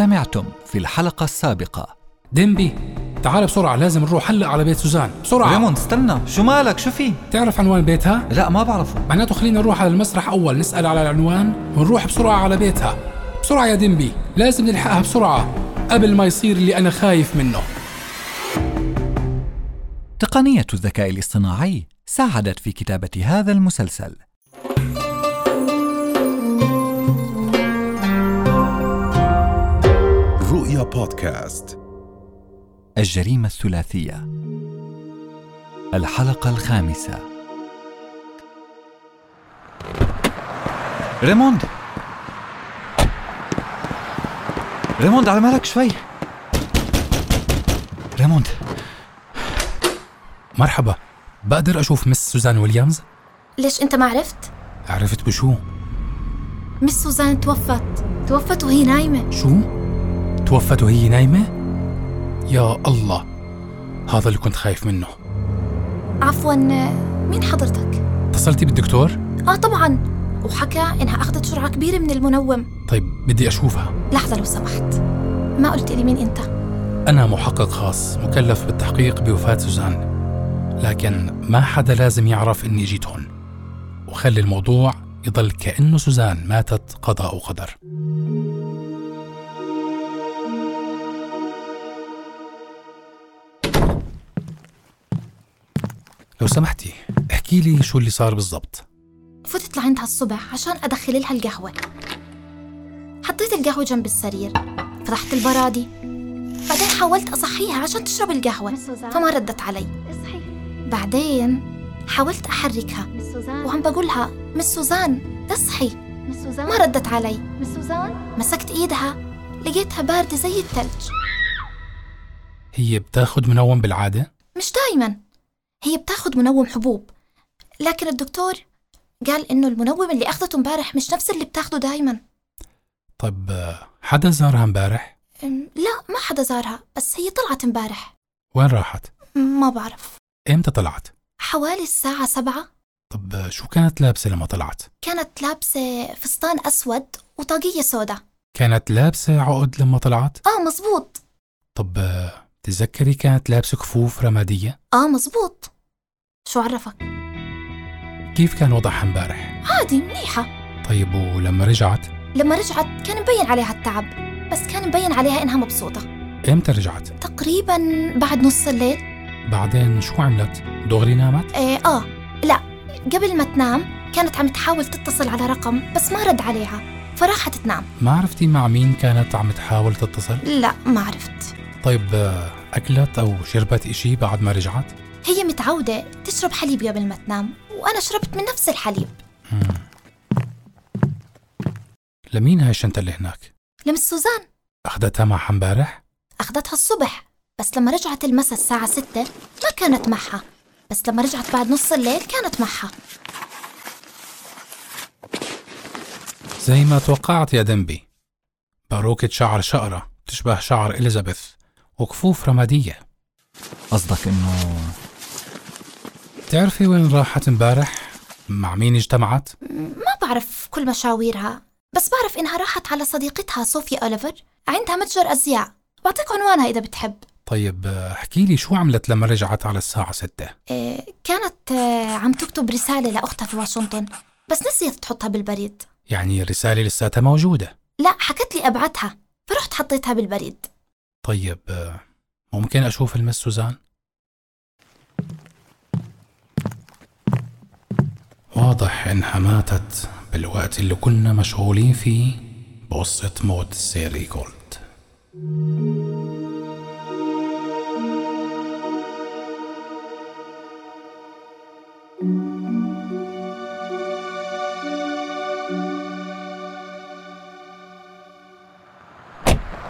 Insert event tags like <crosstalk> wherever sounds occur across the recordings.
سمعتم في الحلقة السابقة. ديمبي تعال بسرعة لازم نروح هلا على بيت سوزان. بسرعة. ريموند استنى. شو مالك؟ شو في؟ تعرف عنوان بيتها؟ لا ما بعرفه. معناته خلينا نروح على المسرح أول نسأل على العنوان ونروح بسرعة على بيتها. بسرعة يا ديمبي لازم نلحقها بسرعة قبل ما يصير اللي أنا خايف منه. تقنية الذكاء الاصطناعي ساعدت في كتابة هذا المسلسل. رؤيا بودكاست الجريمة الثلاثية. الحلقة الخامسة. ريموند! ريموند على مهلك شوي. ريموند! مرحبا. بقدر أشوف Miss سوزان ويليامز؟ ليش أنت ما عرفت؟ عرفت بشو؟ مس سوزان توفت. توفت وهي نايمة. شو؟ توفت وهي نايمة؟ يا الله هذا اللي كنت خايف منه. عفوا مين حضرتك؟ اتصلتي بالدكتور؟ آه طبعا. وحكى إنها أخذت جرعة كبيرة من المنوم. طيب بدي أشوفها. لحظة لو سمحت. ما قلت لي مين أنت؟ أنا محقق خاص مكلف بالتحقيق بوفاة سوزان. لكن ما حدا لازم يعرف إني جيت هون. وخلي الموضوع يضل كأنه سوزان ماتت قضاء وقدر. لو سمحتي احكي لي شو اللي صار بالضبط. فتت لعندها الصبح عشان أدخل لها القهوة. حطيت القهوة جنب السرير فتحت البرادي بعدين حاولت أصحيها عشان تشرب القهوة فما ردت علي. بعدين حاولت أحركها وعم بقولها مس سوزان تصحي. ما ردت علي. مسكت إيدها لقيتها باردة زي الثلج هي بتاخد منوم بالعادة؟ مش دايما. هي بتاخد منوم حبوب لكن الدكتور قال إنه المنوم اللي أخذته امبارح مش نفس اللي بتاخده دايما طب حدا زارها امبارح؟ لا ما حدا زارها بس هي طلعت امبارح وين راحت؟ ما بعرف إمتى طلعت؟ حوالي الساعة سبعة طب شو كانت لابسة لما طلعت؟ كانت لابسة فستان أسود وطاقية سودا كانت لابسة عقد لما طلعت؟ آه مزبوط طب تتذكري كانت لابسة كفوف رمادية؟ آه مزبوط شو عرفك؟ كيف كان وضعها امبارح؟ عادي منيحة طيب ولما رجعت؟ لما رجعت كان مبين عليها التعب بس كان مبين عليها إنها مبسوطة إمتى رجعت؟ تقريبا بعد نص الليل بعدين شو عملت؟ دغري نامت؟ إيه آه لا قبل ما تنام كانت عم تحاول تتصل على رقم بس ما رد عليها فراحت تنام ما عرفتي مع مين كانت عم تحاول تتصل؟ لا ما عرفت طيب آه، أكلت أو شربت إشي بعد ما رجعت؟ هي متعودة تشرب حليب قبل ما تنام وأنا شربت من نفس الحليب. لمين هاي الشنطة اللي هناك؟ لمس سوزان. أخذتها معها امبارح؟ أخذتها الصبح بس لما رجعت المسا الساعة ستة ما كانت معها. بس لما رجعت بعد نص الليل كانت معها. زي ما توقعت يا دنبي. باروكة شعر شقرة تشبه شعر إليزابيث. وكفوف رمادية قصدك إنه تعرفي وين راحت امبارح؟ مع مين اجتمعت؟ ما بعرف كل مشاويرها بس بعرف إنها راحت على صديقتها صوفيا أوليفر عندها متجر أزياء بعطيك عنوانها إذا بتحب طيب احكي لي شو عملت لما رجعت على الساعة ستة؟ إيه كانت آه، عم تكتب رسالة لأختها في واشنطن بس نسيت تحطها بالبريد يعني الرسالة لساتها موجودة لا حكت لي أبعتها فرحت حطيتها بالبريد طيب ممكن أشوف المس سوزان؟ واضح إنها ماتت بالوقت اللي كنا مشغولين فيه بقصة موت سيري جولد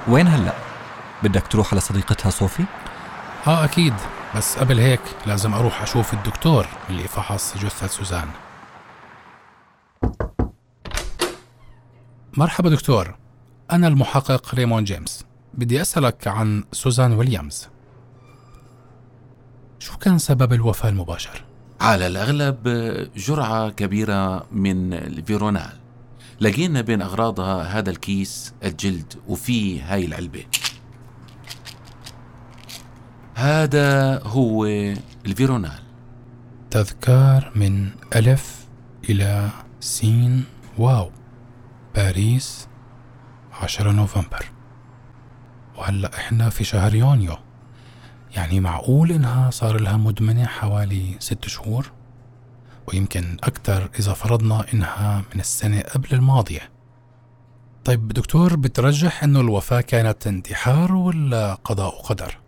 وين هلأ؟ بدك تروح على صديقتها صوفي؟ آه أكيد. بس قبل هيك لازم أروح أشوف الدكتور اللي فحص جثة سوزان. مرحبا دكتور. أنا المحقق ريمون جيمس. بدي أسألك عن سوزان ويليامز. شو كان سبب الوفاة المباشر؟ على الأغلب جرعة كبيرة من الفيرونال. لقينا بين أغراضها هذا الكيس الجلد وفيه هاي العلبة. هذا هو الفيرونال. تذكار من ألف إلى سين واو. باريس 10 نوفمبر. وهلأ إحنا في شهر يونيو. يعني معقول إنها صار لها مدمنة حوالي ست شهور؟ ويمكن أكثر إذا فرضنا إنها من السنة قبل الماضية. طيب دكتور بترجح إنه الوفاة كانت انتحار ولا قضاء وقدر؟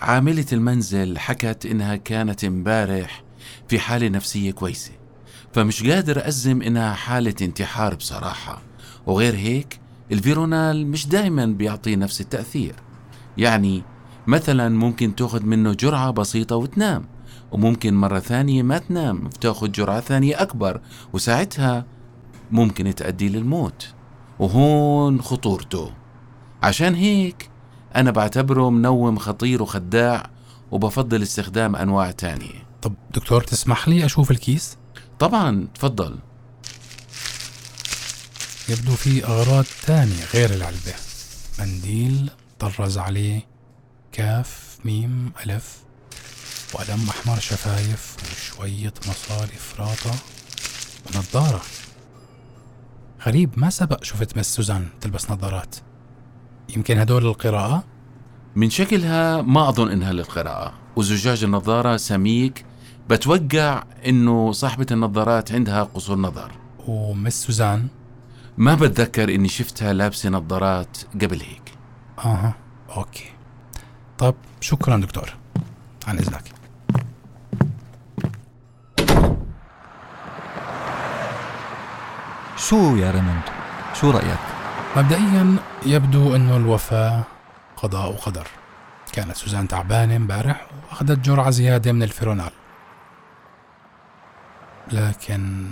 عاملة المنزل حكت إنها كانت امبارح في حالة نفسية كويسة فمش قادر أزم إنها حالة انتحار بصراحة. وغير هيك الفيرونال مش دائما بيعطي نفس التأثير. يعني مثلا ممكن تأخذ منه جرعة بسيطة وتنام وممكن مرة ثانية ما تنام بتأخذ جرعة ثانية أكبر وساعتها ممكن تؤدي للموت. وهون خطورته. عشان هيك أنا بعتبره منوم خطير وخداع وبفضل استخدام أنواع تانية. طب دكتور تسمح لي أشوف الكيس؟ طبعا تفضل. يبدو في أغراض تانية غير العلبة. منديل طرز عليه كاف ميم ألف وقلم أحمر شفايف وشوية مصاري فراطة ونظارة. غريب ما سبق شفت Miss سوزان تلبس نظارات. يمكن هدول للقراءة؟ من شكلها ما أظن إنها للقراءة وزجاج النظارة سميك بتوقع إنه صاحبة النظارات عندها قصور نظر و Miss سوزان؟ ما بتذكر إني شفتها لابسة نظارات قبل هيك أها okay طب شكرا دكتور عن إذنك شو يا ريموند؟ شو رأيك؟ مبدئيا يبدو أنه الوفاة قضاء وقدر كانت سوزان تعبانة امبارح وأخذت جرعة زيادة من الفيرونال. لكن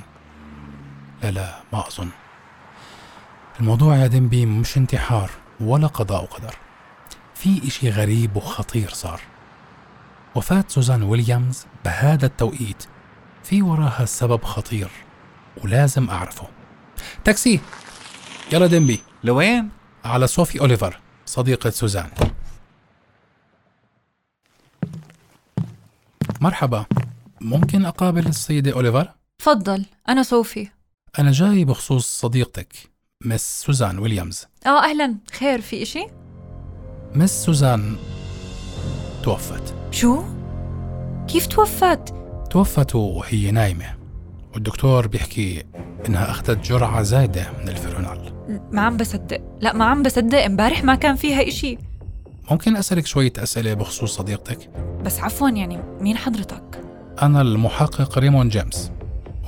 لا لا ما أظن. الموضوع يا دمبي مش انتحار ولا قضاء وقدر في إشي غريب وخطير صار. وفاة سوزان ويليامز بهذا التوقيت في وراها سبب خطير ولازم أعرفه. تاكسي! يلا ديمبي لوين؟ على صوفي أوليفر صديقة سوزان مرحبا ممكن أقابل السيدة أوليفر؟ تفضل أنا صوفي أنا جاي بخصوص صديقتك Miss سوزان ويليامز آه أهلا خير في إشي؟ Miss سوزان توفت شو؟ كيف توفت؟ توفت وهي نايمة والدكتور بيحكي إنها أخذت جرعة زايدة من الفيرونال ما عم بصدق لا ما عم بصدق امبارح ما كان فيها إشي ممكن أسألك شوية أسئلة بخصوص صديقتك؟ بس عفوا يعني مين حضرتك؟ أنا المحقق ريمون جيمس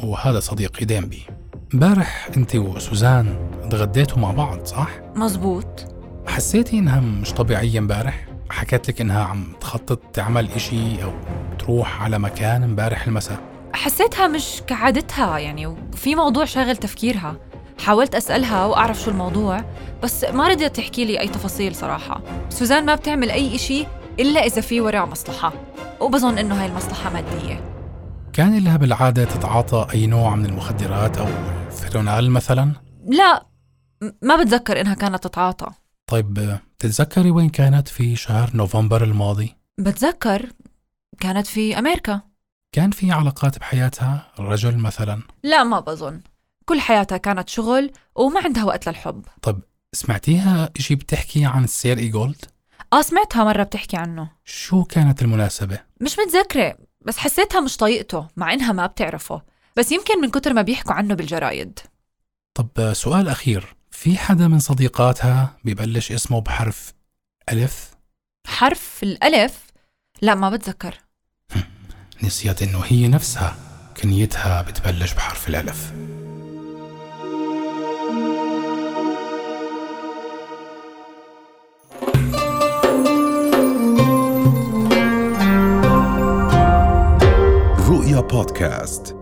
وهذا صديقي ديمبي امبارح أنت وسوزان تغديتوا مع بعض صح؟ مزبوط حسيتي إنها مش طبيعية امبارح؟ حكت لك إنها عم تخطط تعمل إشي أو تروح على مكان امبارح المساء حسيتها مش كعادتها يعني وفي موضوع شاغل تفكيرها حاولت أسألها وأعرف شو الموضوع بس ما رضيت تحكي لي أي تفاصيل صراحة سوزان ما بتعمل أي إشي إلا إذا في وراه مصلحة وبظن إنه هاي المصلحة مادية كان لها بالعادة تتعاطى أي نوع من المخدرات أو الفيرونال مثلا؟ لا ما بتذكر إنها كانت تتعاطى طيب تتذكري وين كانت في شهر نوفمبر الماضي؟ بتذكر كانت في أمريكا كان في علاقات بحياتها رجل مثلا؟ لا ما بظن كل حياتها كانت شغل وما عندها وقت للحب. طب سمعتيها إشي بتحكي عن السير إيجولد؟ آه سمعتها مرة بتحكي عنه. شو كانت المناسبة؟ مش متذكرة بس حسيتها مش طايقته مع إنها ما بتعرفه. بس يمكن من كتر ما بيحكوا عنه بالجرايد. طب سؤال أخير. في حدا من صديقاتها ببلش اسمه بحرف ألف؟ حرف الألف؟ لا ما بتذكر. <laughs> نسيت إنه هي نفسها كنيتها بتبلش بحرف الألف. رؤيا بودكاست